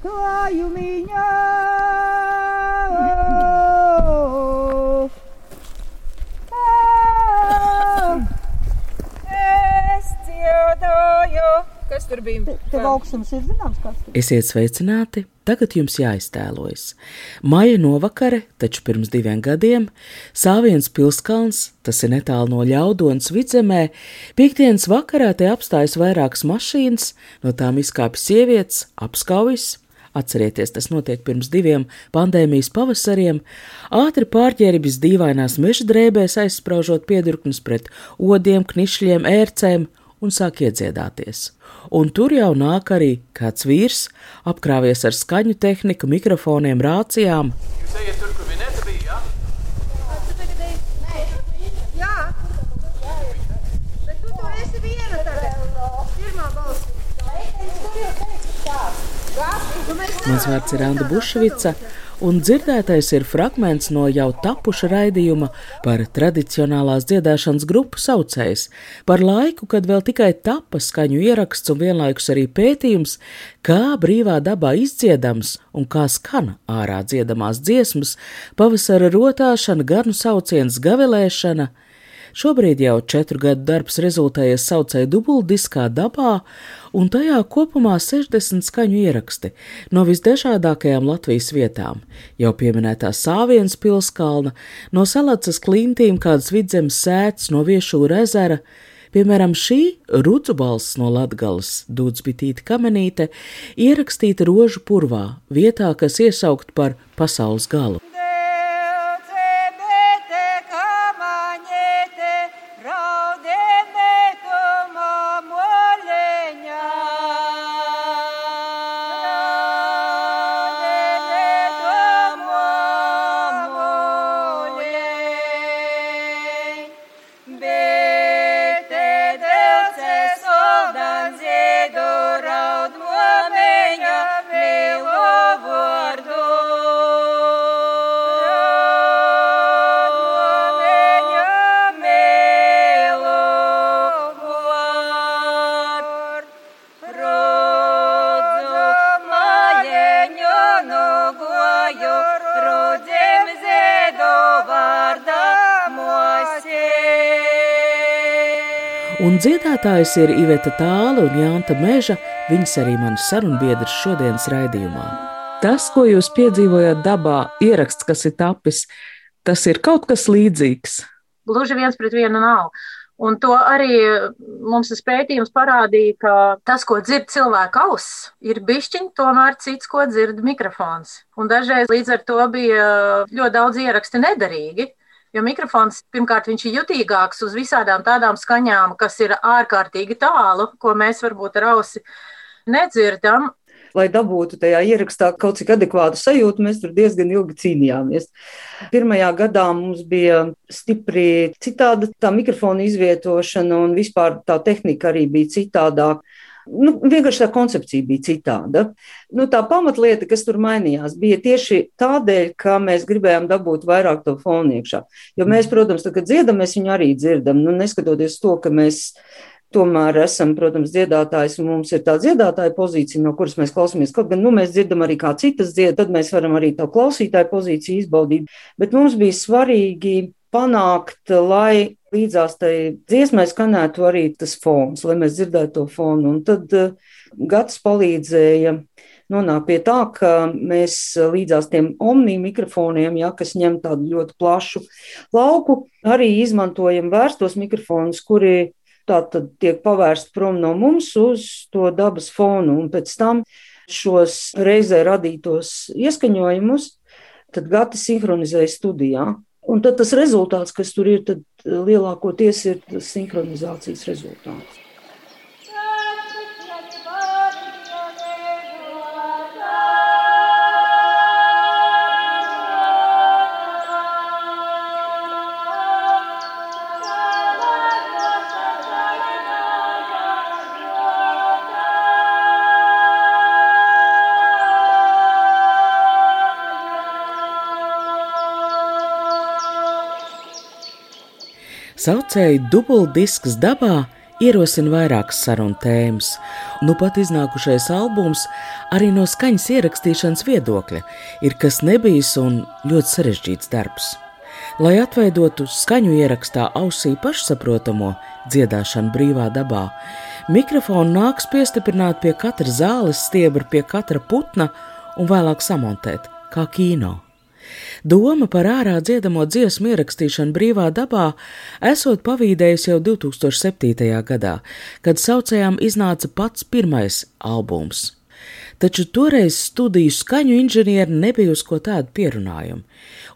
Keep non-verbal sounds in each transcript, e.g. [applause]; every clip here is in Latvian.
Es dziedoju, kas tur bija. Tev augstums ir zināms, kas tur Esiet sveicināti! Tagad jums jāiztēlojas. Maija novakare, taču pirms diviem gadiem, Sāviens pilskalns, tas ir netālu no ļaudonas vidzemē, piekdienas vakarā te apstājas vairākas mašīnas, no tām izkāpj sievietes, apskaujas. Atcerieties, tas notiek pirms diviem pandēmijas pavasariem. Ātri pārģērbis dīvainās meža drēbēs, aizsprāžot piedurknes pret odiem, knišļiem, ērcēm un sāk iedziedāties. Un tur jau nāk arī kāds vīrs, apkrāvies ar skaņu tehniku, mikrofoniem, rācijām. Jūs ejat tur, kur Vineta bija, jā? Jā, bet tu tur esi viena tagad. Pirmā balss. Mans vārds ir Anna Bušvica, un dzirdētais ir fragments no jau tapuša raidījuma par tradicionālās dziedāšanas grupu saucējs, par laiku, kad vēl tikai tapa skaņu ieraksts un vienlaikus arī pētījums, kā brīvā dabā izdziedams un kā skan ārā dziedamās dziesmas, pavasara rotāšana, garnu sauciens, gavilēšana. Šobrīd jau četru gadu darbs rezultējies saucēja dubultdiskā dabā, un tajā kopumā 60 skaņu ieraksti no visdažādākajām Latvijas vietām. Jau pieminētā Sāvienas pilskalna, no Salacas klintīm kādas vidzemes sēts no Viešūra ezera, Piemēram, šī rudzubals no Latgales dūdzbitīta kamenīte ierakstīta rožu purvā, vietā, kas iesaukt par pasaules galu. Dziedātājs ir Iveta Tāla un Jānta Meža, viņas arī mani sarunbiedrs šodienas raidījumā. Tas, ko jūs piedzīvojat dabā, ieraksts, kas ir tapis, tas ir kaut kas līdzīgs. Gluži viens pret vienu nav. Un to arī mums tas pētījums parādīja, ka tas, ko dzird cilvēka auss, ir bišķiņš, tomēr cits, ko dzird mikrofons. Un dažreiz līdz ar to bija ļoti daudz ieraksti nederīgi. Jo mikrofons, pirmkārt, ir jutīgāks uz visādām tādām skaņām, kas ir ārkārtīgi tālu, ko mēs varbūt ar ausi nedzirdam. Lai dabūtu tajā ierakstā kaut cik adekvātu sajūtu, mēs tur diezgan ilgi cīnījāmies. Pirmajā gadā mums bija stipri citāda tā mikrofona izvietošana, un vispār tā tehnika arī bija citādāka. Nu, vienkārši tā koncepcija bija citāda. Nu, tā pamatlieta, kas tur mainījās, bija tieši tādēļ, ka mēs gribējām dabūt vairāk to fonu iekšā. Jo mēs, protams, tad, kad dziedam, mēs viņu arī dzirdam. Nu, neskatoties to, ka mēs tomēr esam, protams, dziedātājs, un mums ir tā dziedātāja pozīcija, no kuras mēs klausāmies. Kaut gan nu, mēs dzirdam arī kā citas dzied, tad mēs varam arī to klausītāju pozīciju izbaudīt. Bet mums bija svarīgi panākt, lai līdzās tai dziesmai skanētu arī tas fons, lai mēs dzirdētu to fonu. Un tad uh, gads palīdzēja nonākt pie tā, ka mēs līdzās tiem omni mikrofoniem, ja, kas ņem tādu ļoti plašu lauku, arī izmantojam vērstos mikrofonus, kuri tā tad tiek pavērsti prom no mums uz to dabas fonu, un pēc tam šos reizē radītos ieskaņojumus, tad Gati sinhronizēja studijā. Un tad tas rezultāts, kas tur ir, tad lielākoties ir sinhronizācijas rezultāts. Saucēji dubultdisks dabā ierosina vairākas sarunu tēmas. Nu pat iznākušais albums arī no skaņas ierakstīšanas viedokļa ir kas nebijis un ļoti sarežģīts darbs. Lai atveidotu skaņu ierakstā ausī pašsaprotamo dziedāšanu brīvā dabā, mikrofonu nāks piestiprināt pie katra zāles stiebra, pie katra putna un vēlāk samontēt, kā kino. Doma par ārā dziedamo dziesmu ierakstīšanu brīvā dabā esot pavīdējusi jau 2007. gadā, kad saucējām iznāca pats pirmais albums. Taču toreiz studiju skaņu inženieri nebija uz ko tādu pierunājumu,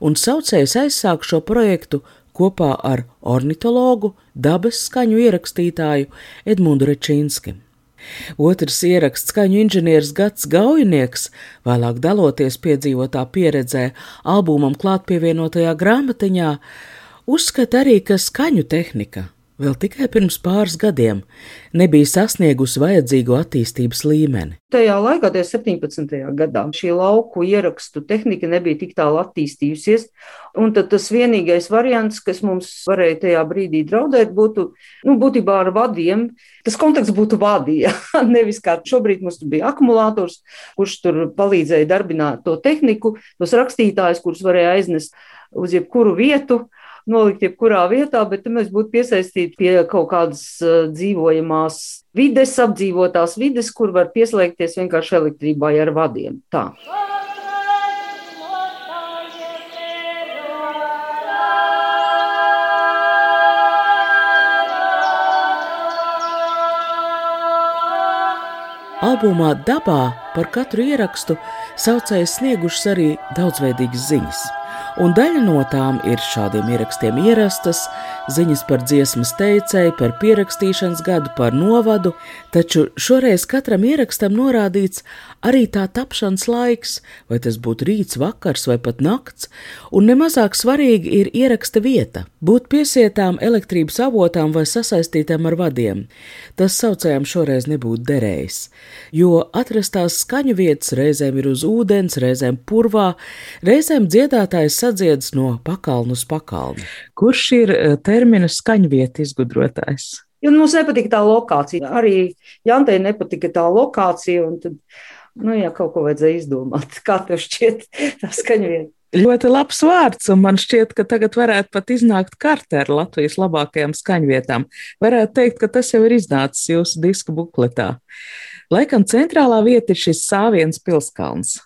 un saucējs aizsāk šo projektu kopā ar ornitologu, dabas skaņu ierakstītāju Edmundu Rečīnskim. Otrs ieraksts skaņu inženieris Gats Gaujinieks, vēlāk daloties piedzīvotā pieredzē albumam klāt pievienotajā grāmatiņā, uzskata arī, ka skaņu tehnika vēl tikai pirms pāris gadiem nebija sasniegusi vajadzīgo attīstības līmeni. Tajā laikā, 17. gadā, šī lauku ierakstu tehnika nebija tik tālu attīstījusies, un tas vienīgais variants, kas mums varēja tajā brīdī draudēt, būtu nu, būtībā ar vadiem. Tas konteksts būtu vadīja, [laughs] nevis kā šobrīd mums bija akumulators, kurš tur palīdzēja darbināt to tehniku, tos rakstītājus, kurus varēja aiznest uz jebkuru vietu nolikt jebkurā vietā, bet mēs būtu piesaistīti pie kaut kādas uh, dzīvojamās vides, apdzīvotās vides, kur var pieslēgties vienkārši elektrībai ar vadiem. Tā. Albumā Dabā par katru ierakstu saucējs sniegušas arī daudzveidīgas ziņas un daļa no tām ir šādiem ierakstiem ierastas, ziņas par dziesmas teicēju, par pierakstīšanas gadu, par novadu, taču šoreiz katram ierakstam norādīts arī tā tapšanas laiks, vai tas būtu rīts, vakars vai pat nakts, un nemazāk svarīgi ir ieraksta vieta, būt piesietām elektrības avotām vai sasaistītām ar vadiem. Tas saucējām šoreiz nebūtu derējis, jo atrastās skaņu vietas reizēm ir uz ūdens, reizēm purvā, reizēm dziedātājs sadziedis no pakalnu uz pakalnu. Kurš ir eh, termina skaņvieta izgudrotājs? Jo mums nepatika tā lokācija. Arī Jantei nepatika tā lokācija. Tad, nu, jā, kaut ko vajadzēja izdomāt. [laughs] Kā tev šķiet tā skaņvieta? Ļoti labs vārds, un man šķiet, ka tagad varētu pat iznākt kartē ar Latvijas labākajām skaņvietām. Varētu teikt, ka tas jau ir iznācis jūsu diska bukletā. Laikam centrālā vieta ir šis Sāviens pilskalns.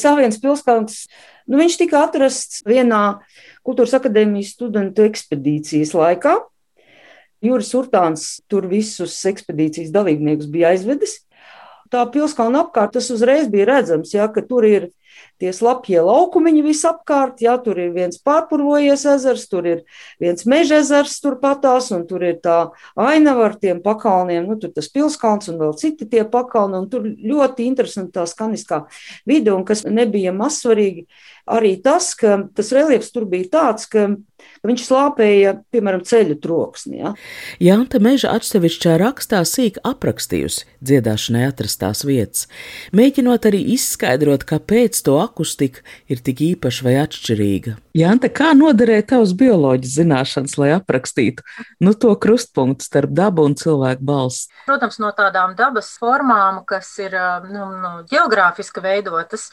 Sāviens pilskalns Nu, viņš tika atrasts vienā Kultūras akadēmijas studentu ekspedīcijas laikā. Juris Urtāns tur visus ekspedīcijas dalībniekus bija aizvedis. Tā pilskalna apkārt tas uzreiz bija redzams, ja, ka tur ir tie slapjie laukumiņi visapkārt, jā, tur ir viens pārpurvojies ezers, tur ir viens meža ezers turpatās, un tur ir tā ainava ar tiem pakalniem, nu, tur tas pilskalns un vēl citi tie pakalni, un tur ļoti interesanti tā skaniskā vide, un kas nebija mazsvarīgi, arī tas, ka tas reliefs tur bija tāds, ka Viņš slāpēja, piemēram, ceļu troksni. Ja? Janta Meža atsevišķā rakstā sīk aprakstījusi dziedāšanai atrastās vietas, mēģinot arī izskaidrot, kāpēc to akustika ir tik īpaša vai atšķirīga. Janta, kā noderēja tavs bioloģijas zināšanas, lai aprakstītu nu, to krustpunktu starp dabu un cilvēku balsi? Protams, no tādām dabas formām, kas ir nu, nu, geogrāfiski veidotas.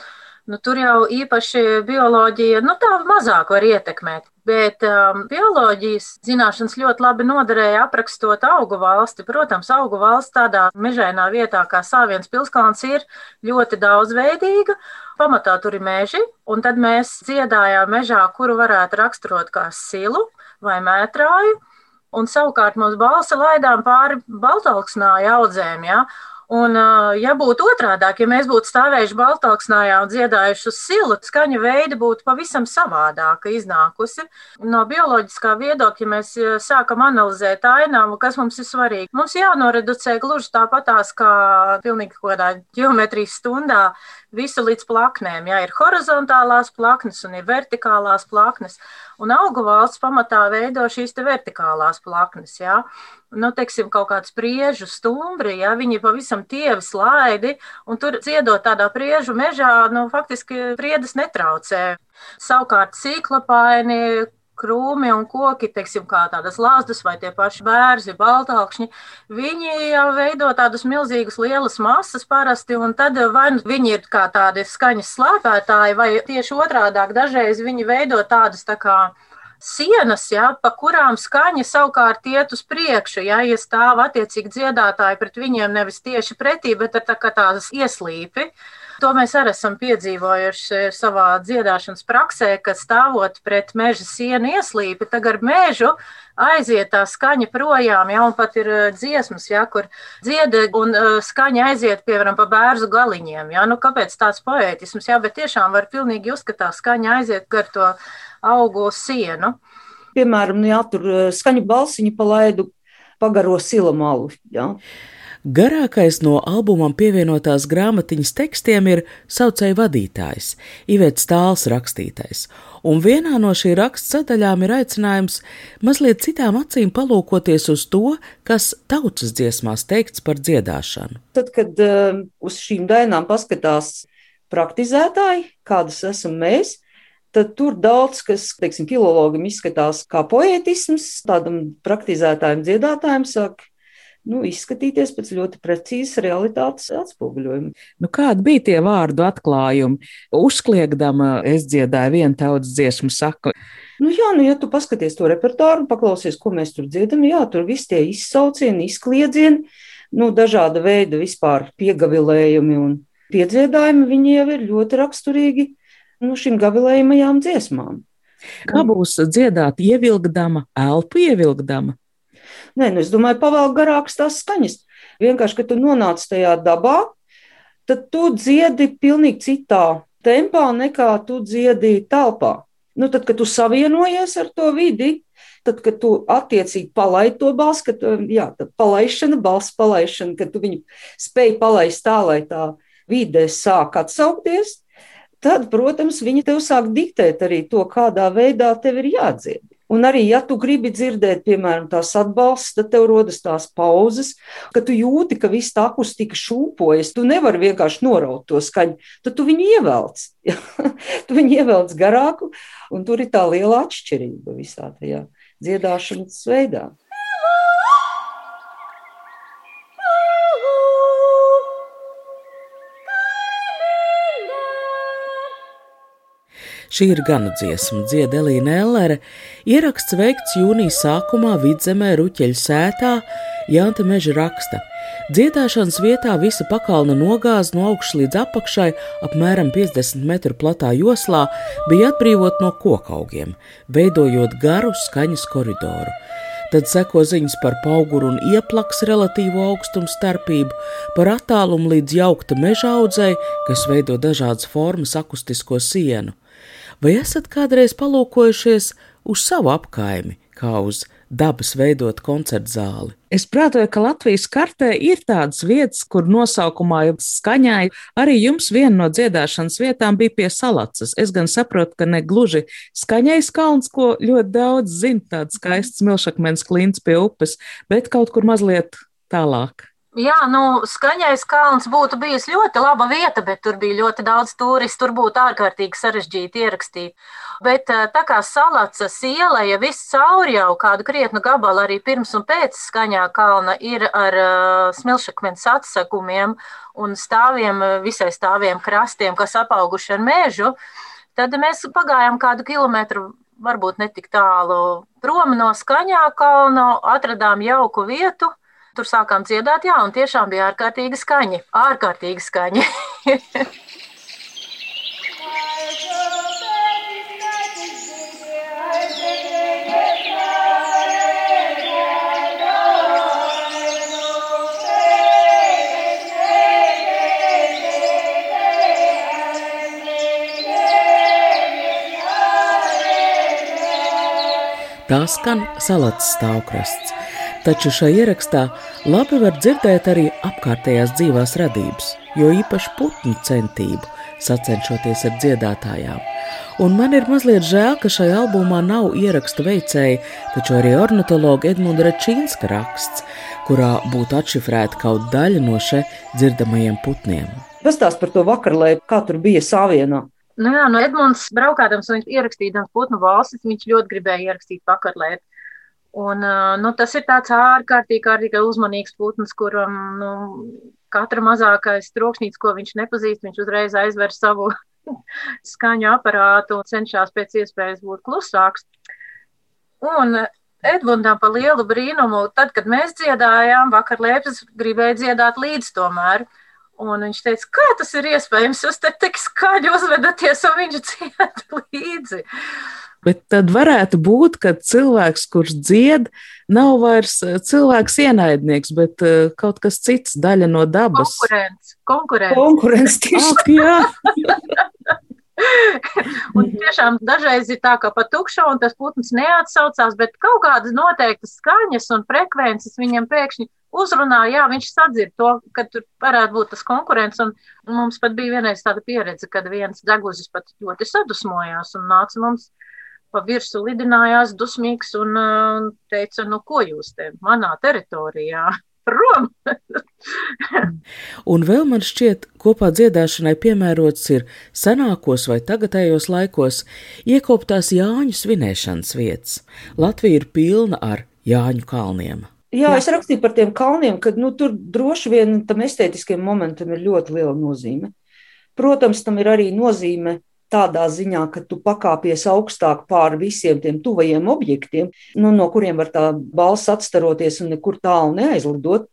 Nu, tur jau īpaši bioloģija, nu tā mazāk var ietekmēt. Bet um, bioloģijas zināšanas ļoti labi noderēja aprakstot augu valsti. Protams, augu valsts tādā mežainā vietā kā Sāviens pilskalns ir ļoti daudzveidīga. Pamatā tur ir meži, un tad mēs dziedājām mežā, kuru varētu raksturot kā silu vai mētrāju. Un savukārt mums balsi laidām pāri baltalksnāju audzēm. Ja? Un, ja būtu otrādāk, ja mēs būtu stāvējuši Baltāksnājā un dziedājuši uz silu, skaņa veida būtu pavisam savādāka iznākusi. No bioloģiskā viedokļa mēs sākam analizēt ainām, kas mums ir svarīgi. Mums jānoreducē gluži tāpatās kā pilnīgi kādā ģeometrijas stundā visu līdz plaknēm. Jā, ir horizontālās plaknes un ir vertikālās plaknes. Un augu valsts pamatā veido šīs vertikālās plaknes. Jā nu, teiksim, kaut kāds priežu stumbri, ja viņi pavisam tievi slaidi, un tur dziedot tādā priežu mežā, nu, faktiski priedes netraucē. Savukārt sīklapaini, krūmi un koki, teiksim, kā tādas lāzdas vai tie paši bērzi, baltākšņi, viņi jau veido tādas milzīgas lielas masas parasti, un tad vai nu viņi ir kā tādi skaņas slēpētāji, vai tieši otrādāk dažreiz viņi veido tādas tā kā sienas, ja, pa kurām skaņa savukārt iet uz priekšu. Ja, ja stāv attiecīgi dziedātāji pret viņiem nevis tieši pretī, bet tā kā tādas ieslīpi. To mēs arī esam piedzīvojuši savā dziedāšanas praksē, kad stāvot pret meža sienu ieslīpi, tagad ar mežu aiziet tā skaņa projām, ja un pat ir dziesmas, ja, kur dzieda un skaņa aiziet, piemēram, pa bērzu galiņiem. Ja. Nu, kāpēc tāds poētisms? Jā, bet tiešām var pilnīgi uzskatāt, skaņa aiziet gar to augu sienu. Piemēram, nu jā, tur eh, skaņu balsiņu palaidu pagaro silamalu. Jā. Garākais no albumam pievienotās grāmatiņas tekstiem ir saucēja vadītājs, Ivets Tāls rakstītais, un vienā no šī raksta sadaļām ir aicinājums mazliet citām acīm palūkoties uz to, kas tautas dziesmās teikts par dziedāšanu. Tad, kad uh, uz šīm dainām paskatās praktizētāji, kādas esam mēs, tad tur daudz kas, teiksim, filologam izskatās kā poētisms, tādam praktizētājam, dziedātājam saka, nu, izskatīties pēc ļoti precīzas realitātes atspoguļojuma. Nu, kādi bija tie vārdu atklājumi? Uzkliegdama es dziedāju vienu tautas dziesmu saku. Nu, jā, nu, ja tu paskaties to repertuāru paklausies, ko mēs tur dziedam, jā, tur viss tie izsaucieni, izkliedzieni, nu, dažāda veida vispār piegavilējumi un piedziedājumi, viņi jau ir ļoti raksturīgi nu, šīm gavilējumajām dziesmām. Kā būs dziedāt, ievilkdama, elpu ievilkdama? Nē, nu, es domāju, pavēl garākas tās skaņas. Vienkārši, kad tu nonāc tajā dabā, tad tu dziedi pilnīgi citā tempā nekā tu dziedi telpā. Nu, tad, kad tu savienojies ar to vidi, tad, kad tu attiecīgi palaidi to balsi, kad jā, palaišana, balss palaišana, kad tu viņu spēj palaist tā, lai tā vide sāk atsaukties, tad, protams, viņi tev sāk diktēt arī to, kādā veidā tev ir jādzied. Un arī, ja tu gribi dzirdēt, piemēram, tās atbalsts, tad tev rodas tās pauzes, kad tu jūti, ka viss tā akustika šūpojas. Tu nevari vienkārši noraut to skaņu, tad tu viņu ievelc. [laughs] tu viņu ievelc garāku, un tur ir tā liela atšķirība visā tajā dziedāšanas veidā. Šī ir gana dziesma, dzieda Elīna Ellere, ieraksts veikts jūnijas sākumā vidzemē Ruķeļa sētā, Jānta Meža raksta. Dziedāšanas vietā visa pakalna nogāze no augšas līdz apakšai, apmēram 50 metru platā joslā, bija atbrīvot no kokaugiem, veidojot garu skaņas koridoru. Tad seko ziņas par auguru un ieplaks relatīvo augstumu starpību, par attālumu līdz jaukta meža audzei, kas veido dažādas formas akustisko sienu. Vai esat kādreiz palūkojušies uz savu apkaimi, kā uz dabas veidot koncertu zāli? Es prātoju, ka Latvijas kartē ir tādas vietas, kur nosaukumā jau skaņai arī jums viena no dziedāšanas vietām bija pie salacas. Es gan saprotu, ka ne gluži skaņais kalns, ko ļoti daudz zina, tāds skaists milšakmens klints pie upes, bet kaut kur mazliet tālāk. Jā, nu, skaņais kalns būtu bijis ļoti laba vieta, bet tur bija ļoti daudz turistu. Tur būtu ārkārtīgi sarežģīti ierakstīt. Bet eh, tā kā salacas iela, ja viss cauri jau kādu krietnu gabalu arī pirms un pēc skaņā kalna ir ar uh, smilšakmens atsegumiem un stāviem, visai stāviem krastiem, kas apauguši ar mežu, tad mēs pagājām kādu kilometru varbūt netik tālu prom no skaņā kalna, atradām jauku vietu, Tur sākām dziedāt, jā, un tiešām bija ārkārtīgi skaņi. Ārkārtīgi skaņi. Tā skan salats stāvkrasts taču šajā ierakstā labi var dzirdēt arī apkārtējās dzīvās radības, jo īpaši putnu centību, sacenšoties ar dziedātājām. Un man ir mazliet žēl, ka šajā albumā nav ierakstu veicēji, taču arī ornitologa Edmunda Rečīnska raksts, kurā būtu atšifrēta kaut daļa no še dzirdamajiem putniem. Pastāst par to vakarlē, kā tur bija savienā. Nu jā, no Edmunds braukādams un ierakstījams putnu valstis, viņš ļoti gribēja ierakstīt pakarlēt. Un, nu, tas ir tāds ārkārtīgi, ārkārtīgi uzmanīgs putns, kuram nu, katra mazākais troksnīts, ko viņš nepazīst, viņš uzreiz aizver savu [laughs] skaņu aparātu un cenšas pēc iespējas būt klusāks. Un Edmundam par lielu brīnumu, tad, kad mēs dziedājām, vakar Lēpes gribēja dziedāt līdz tomēr. Un viņš teica, kā tas ir iespējams, jūs te tik skaļi uzvedaties, un viņš [laughs] dzied līdzi. Bet tad varētu būt, ka cilvēks, kurš dzied, nav vairs eh, cilvēks ienaidnieks, bet uh, kaut kas cits, daļa no dabas. Konkurence. Konkurence. Konkurence tieši jā. [laughs] un tiešām dažreiz ir tā, ka pa tukšu, un tas putns neatsaucās, bet kaut kādas noteiktas skaņas un frekvences viņam pēkšņi uzrunā, jā, viņš sadzird to, ka tur varētu būt tas konkurence. Un mums pat bija vienreiz tāda pieredze, kad viens deguzis pat ļoti sadusmojās un nāca mums pa virsmu lidinājās dusmīgs un uh, teica, nu, ko jūs te manā teritorijā? [laughs] Prom! un vēl man šķiet, kopā dziedāšanai piemērots ir senākos vai tagadējos laikos iekoptās Jāņu svinēšanas vietas. Latvija ir pilna ar Jāņu kalniem. Jā, es rakstīju par tiem kalniem, ka nu, tur droši vien tam estētiskajam momentam ir ļoti liela nozīme. Protams, tam ir arī nozīme tādā ziņā, ka tu pakāpies augstāk pār visiem tiem tuvajiem objektiem, nu, no kuriem var tā balss atstaroties un nekur tālu neaizlidot.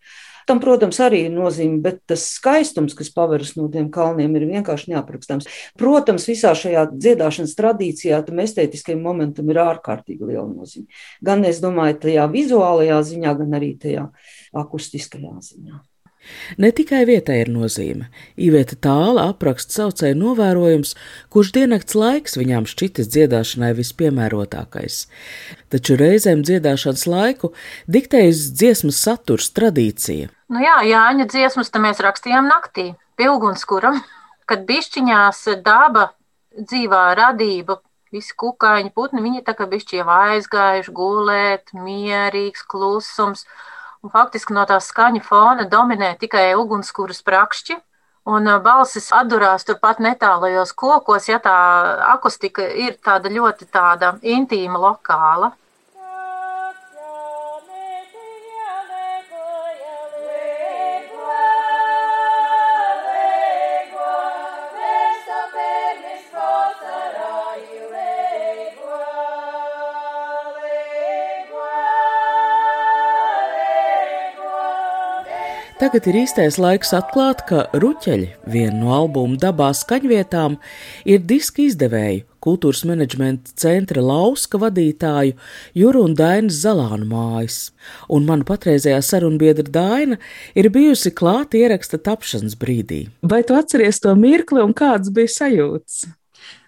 Tam, protams, arī ir nozīme, bet tas skaistums, kas paveras no tiem kalniem, ir vienkārši neaprakstāms. Protams, visā šajā dziedāšanas tradīcijā tam estētiskajam momentam ir ārkārtīgi liela nozīme. Gan, es domāju, tajā vizuālajā ziņā, gan arī tajā akustiskajā ziņā. Ne tikai vietai ir nozīme. Īvieta tāla apraksta saucēju novērojums, kurš diennakts laiks viņām šķitis dziedāšanai vispiemērotākais. Taču reizēm dziedāšanas laiku diktējas dziesmas saturs tradīcija. Nu jā, Jāņa dziesmas mēs rakstījām naktī, pie ugunskura, kad bišķiņās daba, dzīvā radība, visi kukaiņi, putni, viņi tā kā bišķi jau aizgājuši gulēt, mierīgs, klusums. Un faktiski no tā skaņa fona dominē tikai ugunskura sprakšķi. Un balsis atdurās turpat netālajos kokos, ja tā akustika ir tāda ļoti tāda intīma, lokāla. Tagad ir īstais laiks atklāt, ka Ruķeļi, viena no albuma dabā skaņvietām, ir diska izdevēju, kultūras menedžmenta centra lauska vadītāju Juru un Dainas Zalānu mājas, un mana patreizējā sarunbiedra Daina ir bijusi klāt ieraksta tapšanas brīdī. Vai tu atceries to mirkli un kāds bija sajūts?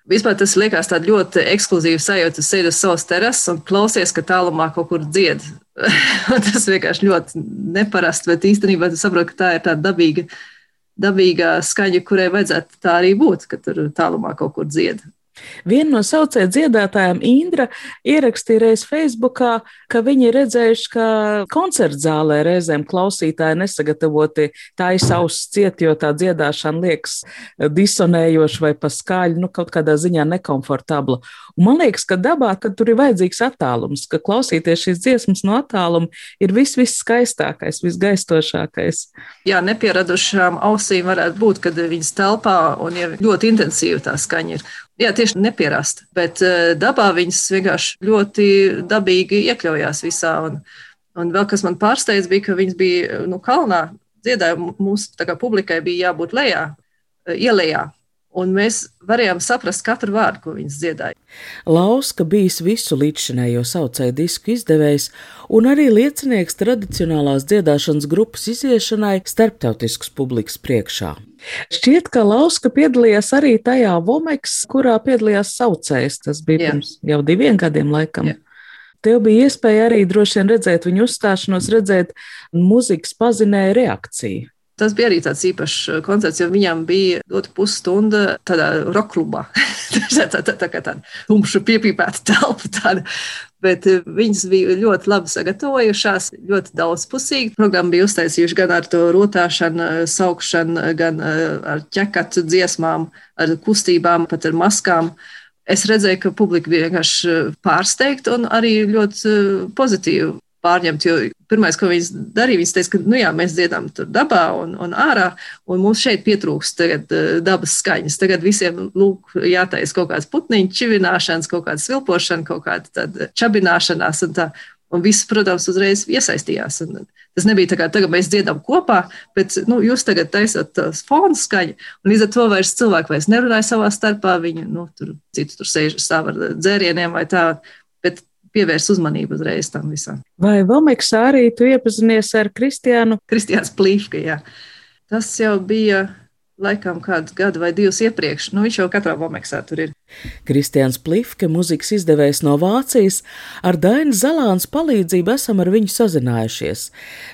Vispār tas liekas tāds ļoti ekskluzīvs sajūta. Tu sēdi uz savas terases un klausies, ka tālumā kaut kur dzied. [laughs] tas vienkārši ļoti neparasti, bet īstenībā tu saproti, ka tā ir tāda dabīga, dabīga skaņa, kurai vajadzētu tā arī būt, ka tur tālumā kaut kur dzied. Viena no saucēju dziedātājiem, Indra, ierakstīja reiz Facebookā, ka viņi ir redzējuši, ka koncerta zālē reizēm klausītāji nesagatavoti tā izsausts ciet, jo tā dziedāšana liekas disonējoša vai paskaļa, nu kaut kādā ziņā nekomfortabla. Un man liekas, ka dabā, tur ir vajadzīgs attālums, ka klausīties šīs dziesmas no attāluma ir viss, viss skaistākais, visgaistošākais. Jā, nepieradušām ausīm varētu būt, kad viņas telpā un ja ļoti intensīva tā skaņa ir. Jā, tieši nepierasta, bet eh, dabā viņas vienkārši ļoti dabīgi iekļaujās visā. Un, un vēl kas man pārsteidz, bija, ka viņas bija nu, kalnā dziedāja, mūsu publikai bija jābūt lejā, eh, ielējā. Un mēs varējām saprast katru vārdu, ko viņas dziedāja. Lauska bijis visu līdzšinējo saucēju disku izdevējs un arī liecinieks tradicionālās dziedāšanas grupas iziešanai starptautiskas publikas priekšā. Šķiet, ka Lauska piedalījās arī tajā Vomeks, kurā piedalījās saucējs. Tas bija Jā. pirms jau diviem gadiem laikam. Jā. Tev bija iespēja arī droši vien redzēt viņu uzstāšanos, redzēt muzikas pazinēju reakciju. Tas bija arī tāds īpašs koncerts, jo viņam bija dota pusstunda tādā rokklubā. [laughs] tā, tā, tā, tā kā tāda tumša piepīpēta telpa. Tāda. Bet eh, viņas bija ļoti labi sagatavojušās, ļoti daudzpusīgi. Programma bija uztaisījuši gan ar to rotāšanu, saukšanu, gan ar ķekatu dziesmām, ar kustībām, pat ar maskām. Es redzēju, ka publika bija vienkārši pārsteigta un arī ļoti pozitīvi pārņemt. Jo pirmais, ko viņas darīja, viņas teica, ka nu jā, mēs dziedam tur dabā un, un ārā, un mums šeit pietrūkst tagad, uh, dabas skaņas. Tagad visiem lūk, jātaisa kaut kāds putniņu čivināšanas, kaut kāda svilpošana, kaut kāda čabināšanās. Un tā. Un viss, protams, uzreiz iesaistījās. Un tas nebija tā, kā tagad mēs dziedam kopā, bet nu, jūs tagad taisat tās fonu skaņu, līdz ar to vairs cilvēki vairs nerunāja savā starpā. Viņi nu, tur, citu tur sēž stāv ar dzērieniem vai tā. Bet pievērs uzmanību uzreiz tam visam. Vai Vomeksā arī tu iepazinies ar Kristiānu? Kristiāns Plīfka, jā. Tas jau bija laikam kādu gadu vai divus iepriekš. Nu, viņš jau katrā vomeksā tur ir. Kristians Plifke, muzikas izdevējs no Vācijas, ar Dainu Zalāns palīdzību esam ar viņu sazinājušies.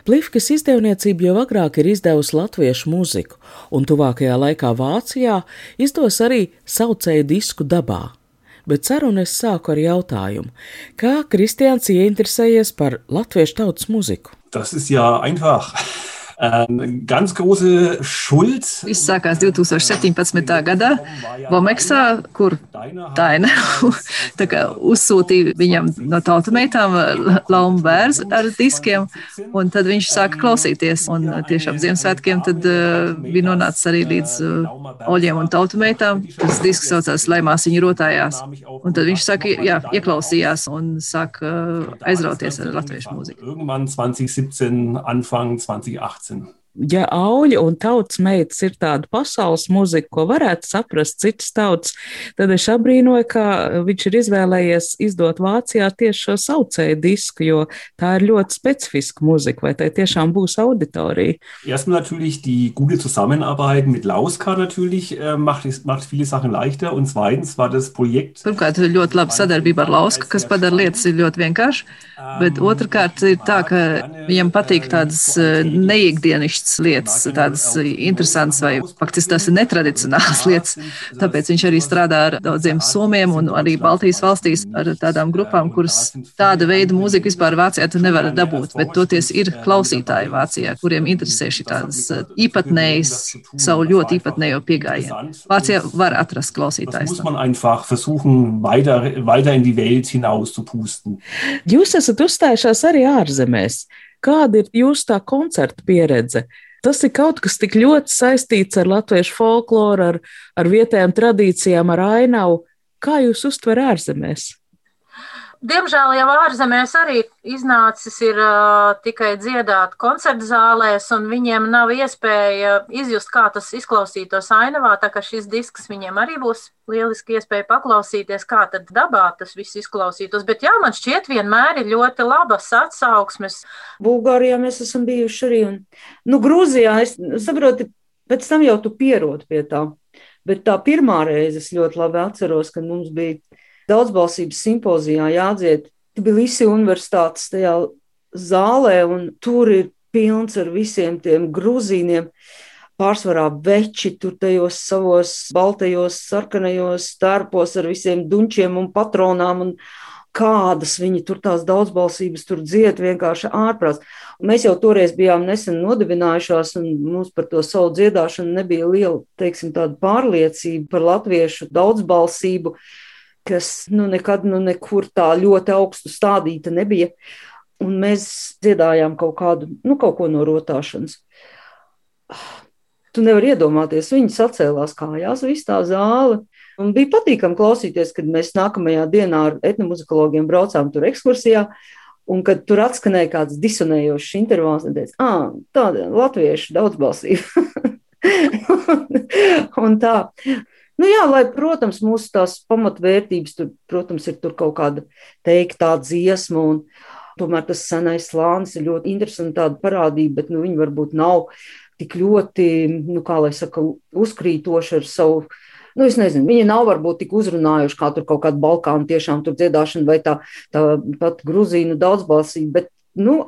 Plifkes izdevniecība jau agrāk ir izdevusi latviešu muziku, un tuvākajā laikā Vācijā izdos arī saucēju disku dabā bet sarunu es sāku ar jautājumu, kā Kristians ieinteresējies par latviešu tautas muziku. Tas ir jā, einfach. Ähm, ganz große Schuld. Viss sākās 2017. gadā Vomeksā, kur Daina [laughs] uzsūtīja viņam no tautumeitām laumu bērns ar diskiem, un tad viņš sāka klausīties. Un tiešām Ziemassvētkiem tad uh, bija nonācis arī līdz uh, oļiem un tautumeitām. Tas disks saucās Laimās viņa rotājās. Un tad viņš saka, jā, ieklausījās un sāka uh, aizrauties ar latviešu mūziku. Irgendwann 2017, Anfang 2018 and Ja auļa un tautas meitas ir tāda pasaules muzika, ko varētu saprast citas tautas, tad es abrīnoju, ka viņš ir izvēlējies izdot Vācijā tieši šo saucēju disku, jo tā ir ļoti specifiska muzika, vai tai tiešām būs auditorija. Erstmal natürlich die gute Zusammenarbeit mit Lauska natürlich äh, macht, macht viele Sachen leichter un zweitens war das Projekt. Pirmkārt, ļoti laba sadarbība ar Lausku, kas padara lietas ļoti vienkārši, bet otrkārt ir tā, ka viņam patīk tādas äh, neikdienišķas citas lietas, tādas interesantas vai faktiski tās ir netradicionālas [laughs] lietas. Tāpēc viņš arī strādā ar daudziem somiem un arī Baltijas valstīs ar tādām grupām, kuras tāda veida mūziku vispār Vācijā tu nevar dabūt, bet toties ir klausītāji Vācijā, kuriem interesē šī tādas īpatnējas, savu ļoti īpatnējo piegājienu. Vācijā var atrast klausītājus. Weiter, weiter in die Welt hinaus zu pusten. Jūs esat uzstājušās arī ārzemēs. Kāda ir jūsu tā koncerta pieredze? Tas ir kaut kas tik ļoti saistīts ar latviešu folkloru, ar, ar vietējām tradīcijām, ar ainavu. Kā jūs uztverat ārzemēs? Diemžēl jau ārzemēs arī iznācis ir uh, tikai dziedāt koncertu zālēs, un viņiem nav iespēja izjust, kā tas izklausītos ainavā. Tā kā šis disks viņiem arī būs lieliski iespēja paklausīties, kā tad dabā tas viss izklausītos. Bet jā, man šķiet, vienmēr ir ļoti labas atsauksmes. Bulgārijā mēs esam bijuši arī, un nu, Grūzijā es saprotu, pēc tam jau tu pierodi pie tā. Bet tā pirmā reize es ļoti labi atceros, kad mums bija daudzbalsības simpozijā jādzied Tbilisi universitātes tajā zālē, un tur ir pilns ar visiem tiem grūzīniem. Pārsvarā veči tur tajos savos baltajos, sarkanajos stārpos ar visiem dunčiem un patronām, un kādas viņi tur tās daudzbalsības tur dzied, vienkārši ārprāts. Mēs jau toreiz bijām nesen nodibinājušās, un mums par to savu dziedāšanu nebija liela, teiksim, tāda pārliecība par latviešu daudzbalsību kas nu, nekad nu, nekur tā ļoti augstu stādīta nebija. Un mēs dziedājām kaut kādu, nu, kaut ko no rotāšanas. Tu nevari iedomāties, viņi sacēlās kājās, viss tā zāle. Un bija patīkami klausīties, kad mēs nākamajā dienā ar etnomuzikologiem braucām tur ekskursijā. Un kad tur atskanēja kāds disonējošs intervāls, tad teica, ah, tāda latviešu daudzbalsība. [laughs] un tā. Nu, jā, lai, protams, mūsu tās pamatvērtības, tur, protams, ir tur kaut kāda teiktā dziesma, un tomēr tas senais slānis ir ļoti interesanti tāda parādība, bet nu, viņi varbūt nav tik ļoti, nu, kā lai saka, uzkrītoši ar savu. Nu, es nezinu, viņi nav varbūt tik uzrunājuši kā tur kaut kāda Balkāna tiešām tur dziedāšana vai tā, tā pat Gruzīnu daudzbalsība, bet, nu,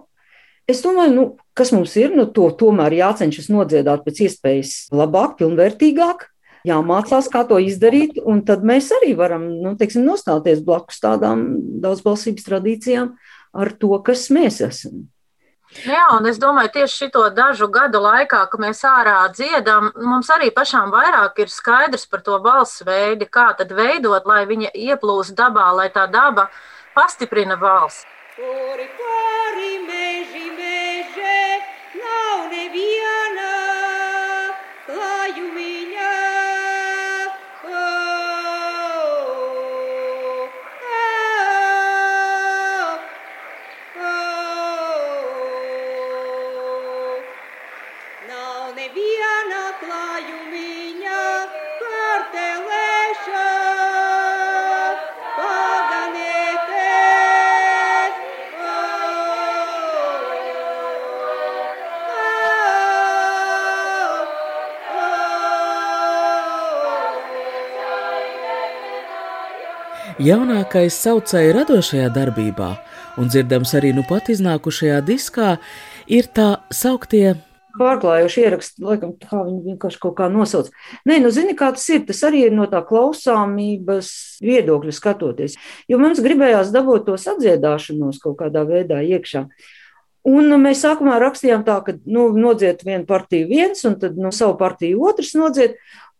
Es domāju, nu, kas mums ir, nu, to tomēr jācenšas nodziedāt pēc iespējas labāk, pilnvērtīgāk. Jāmācās, kā to izdarīt, un tad mēs arī varam nu, teiksim, nostāties blakus tādām daudzbalsības tradīcijām ar to, kas mēs esam. Jā, un es domāju, tieši šo dažu gadu laikā, kad mēs ārā dziedam, mums arī pašām vairāk ir skaidrs par to balss veidu, kā tad veidot, lai viņa ieplūst dabā, lai tā daba pastiprina balss. Kori, Jaunākais saucēja radošajā darbībā, un dzirdams arī nu pat iznākušajā diskā, ir tā sauktie pārklājuši ierakstu, laikam, tā viņi vienkārši kaut kā nosauc. Nē, nu, zini, kā tas ir. Tas arī ir no tā klausāmības viedokļa skatoties. Jo mums gribējās dabūt to sadziedāšanos kaut kādā veidā iekšā. Un mēs sākumā rakstījām tā, ka nu, nodziet vienu partiju viens, un tad nu, savu partiju otrs nodziet.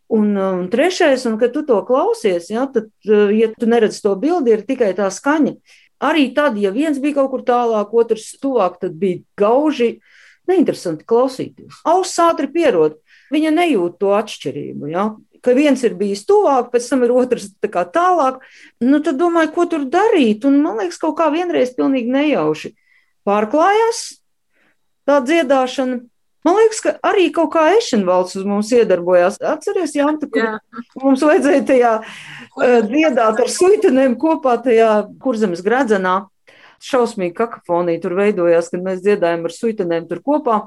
Un, un trešais, un kad tu to klausies, ja, tad, ja tu neredzi to bildi, ir tikai tā skaņa. Arī tad, ja viens bija kaut kur tālāk, otrs tuvāk, tad bija gauži neinteresanti klausīties. Auss ātri pierod, viņa nejūt to atšķirību. Ja? Ka viens ir bijis tuvāk, pēc tam ir otrs tā tālāk. Nu, tad domāju, ko tur darīt. Un man liekas, kaut kā vienreiz pilnīgi nejauši pārklājās tā dziedāšana. Man liekas, ka arī kaut kā Ešenvalds uz mums iedarbojās. Atceries, Janta, kur Jā. mums vajadzēja tajā uh, dziedāt ar suitenēm kopā tajā kurzemes gradzenā. Šausmīgi kakofonija tur veidojās, kad mēs dziedājām ar suitenēm tur kopā.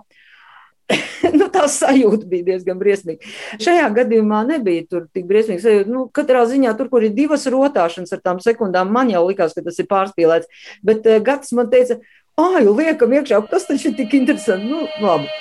[laughs] nu, tā sajūta bija diezgan briesmīga. Šajā gadījumā nebija tur tik briesmīga sajūta. Nu, katrā ziņā, tur, kur ir divas rotāšanas ar tām sekundām, man jau likās, ka tas ir pārspīlēts. Bet uh, Gatis man teica, ah, jau liekam iekšā, tas taču ir tik interesanti. Nu, labi.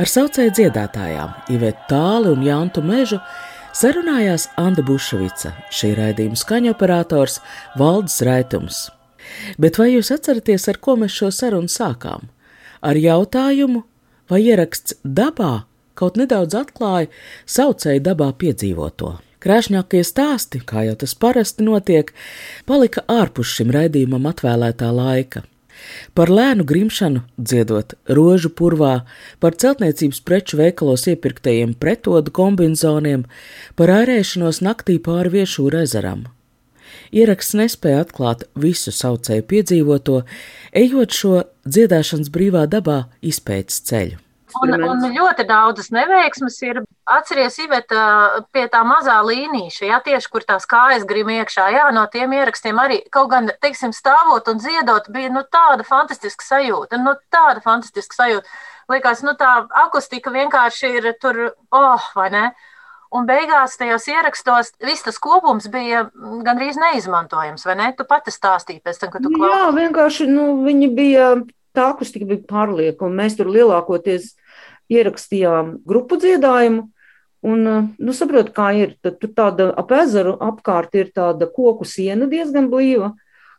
Ar saucēju dziedātājām Ivetu Tāli un Jantu Mežu sarunājās Anna Bušvica, šī raidījuma skaņoperators Valdis Raitums. Bet vai jūs atceraties, ar ko mēs šo sarunu sākām? Ar jautājumu, vai ieraksts dabā kaut nedaudz atklāja saucēju dabā piedzīvoto. Krāšņākie stāsti, kā jau tas parasti notiek, palika ārpus šim raidījumam atvēlētā laika par lēnu grimšanu dziedot rožu purvā, par celtniecības preču veikalos iepirktajiem pretodu kombinzoniem, par ārēšanos naktī pāri viešūra ezeram. Ieraksts nespēja atklāt visu saucēju piedzīvoto, ejot šo dziedāšanas brīvā dabā izpētes ceļu. Un, un ļoti daudzas neveiksmes ir. Atceries, Iveta, pie tā mazā līnīša, ja tieši kur tās kājas grib iekšā, jā, no tiem ierakstiem arī kaut gan, teiksim, stāvot un dziedot, bija nu, tāda fantastiska sajūta. Nu, tāda fantastiska sajūta. Likās, nu, tā akustika vienkārši ir tur, oh, vai ne? Un beigās tajos ierakstos viss tas kopums bija gandrīz neizmantojams, vai ne? Tu pati stāstīji pēc tam, kad tu klausījies. Jā, vienkārši nu, viņi bija tā akustika bija pārlieka, un mēs tur lielākoties ierakstījām grupu dziedājumu. Un, nu, saprot, kā ir. Tad tur tāda ap ezeru apkārt ir tāda koku siena diezgan blīva.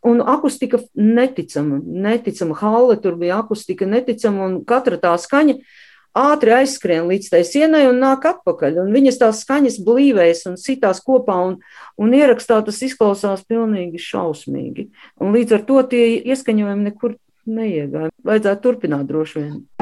Un akustika neticama, neticama halle, tur bija akustika neticama, un katra tā skaņa ātri aizskrien līdz tai sienai un nāk atpakaļ. Un viņas tās skaņas blīvēs un sitās kopā, un, un ierakstā tas izklausās pilnīgi šausmīgi. Un līdz ar to tie ieskaņojumi nekur neiegāja. Vajadzētu turpināt droši vien.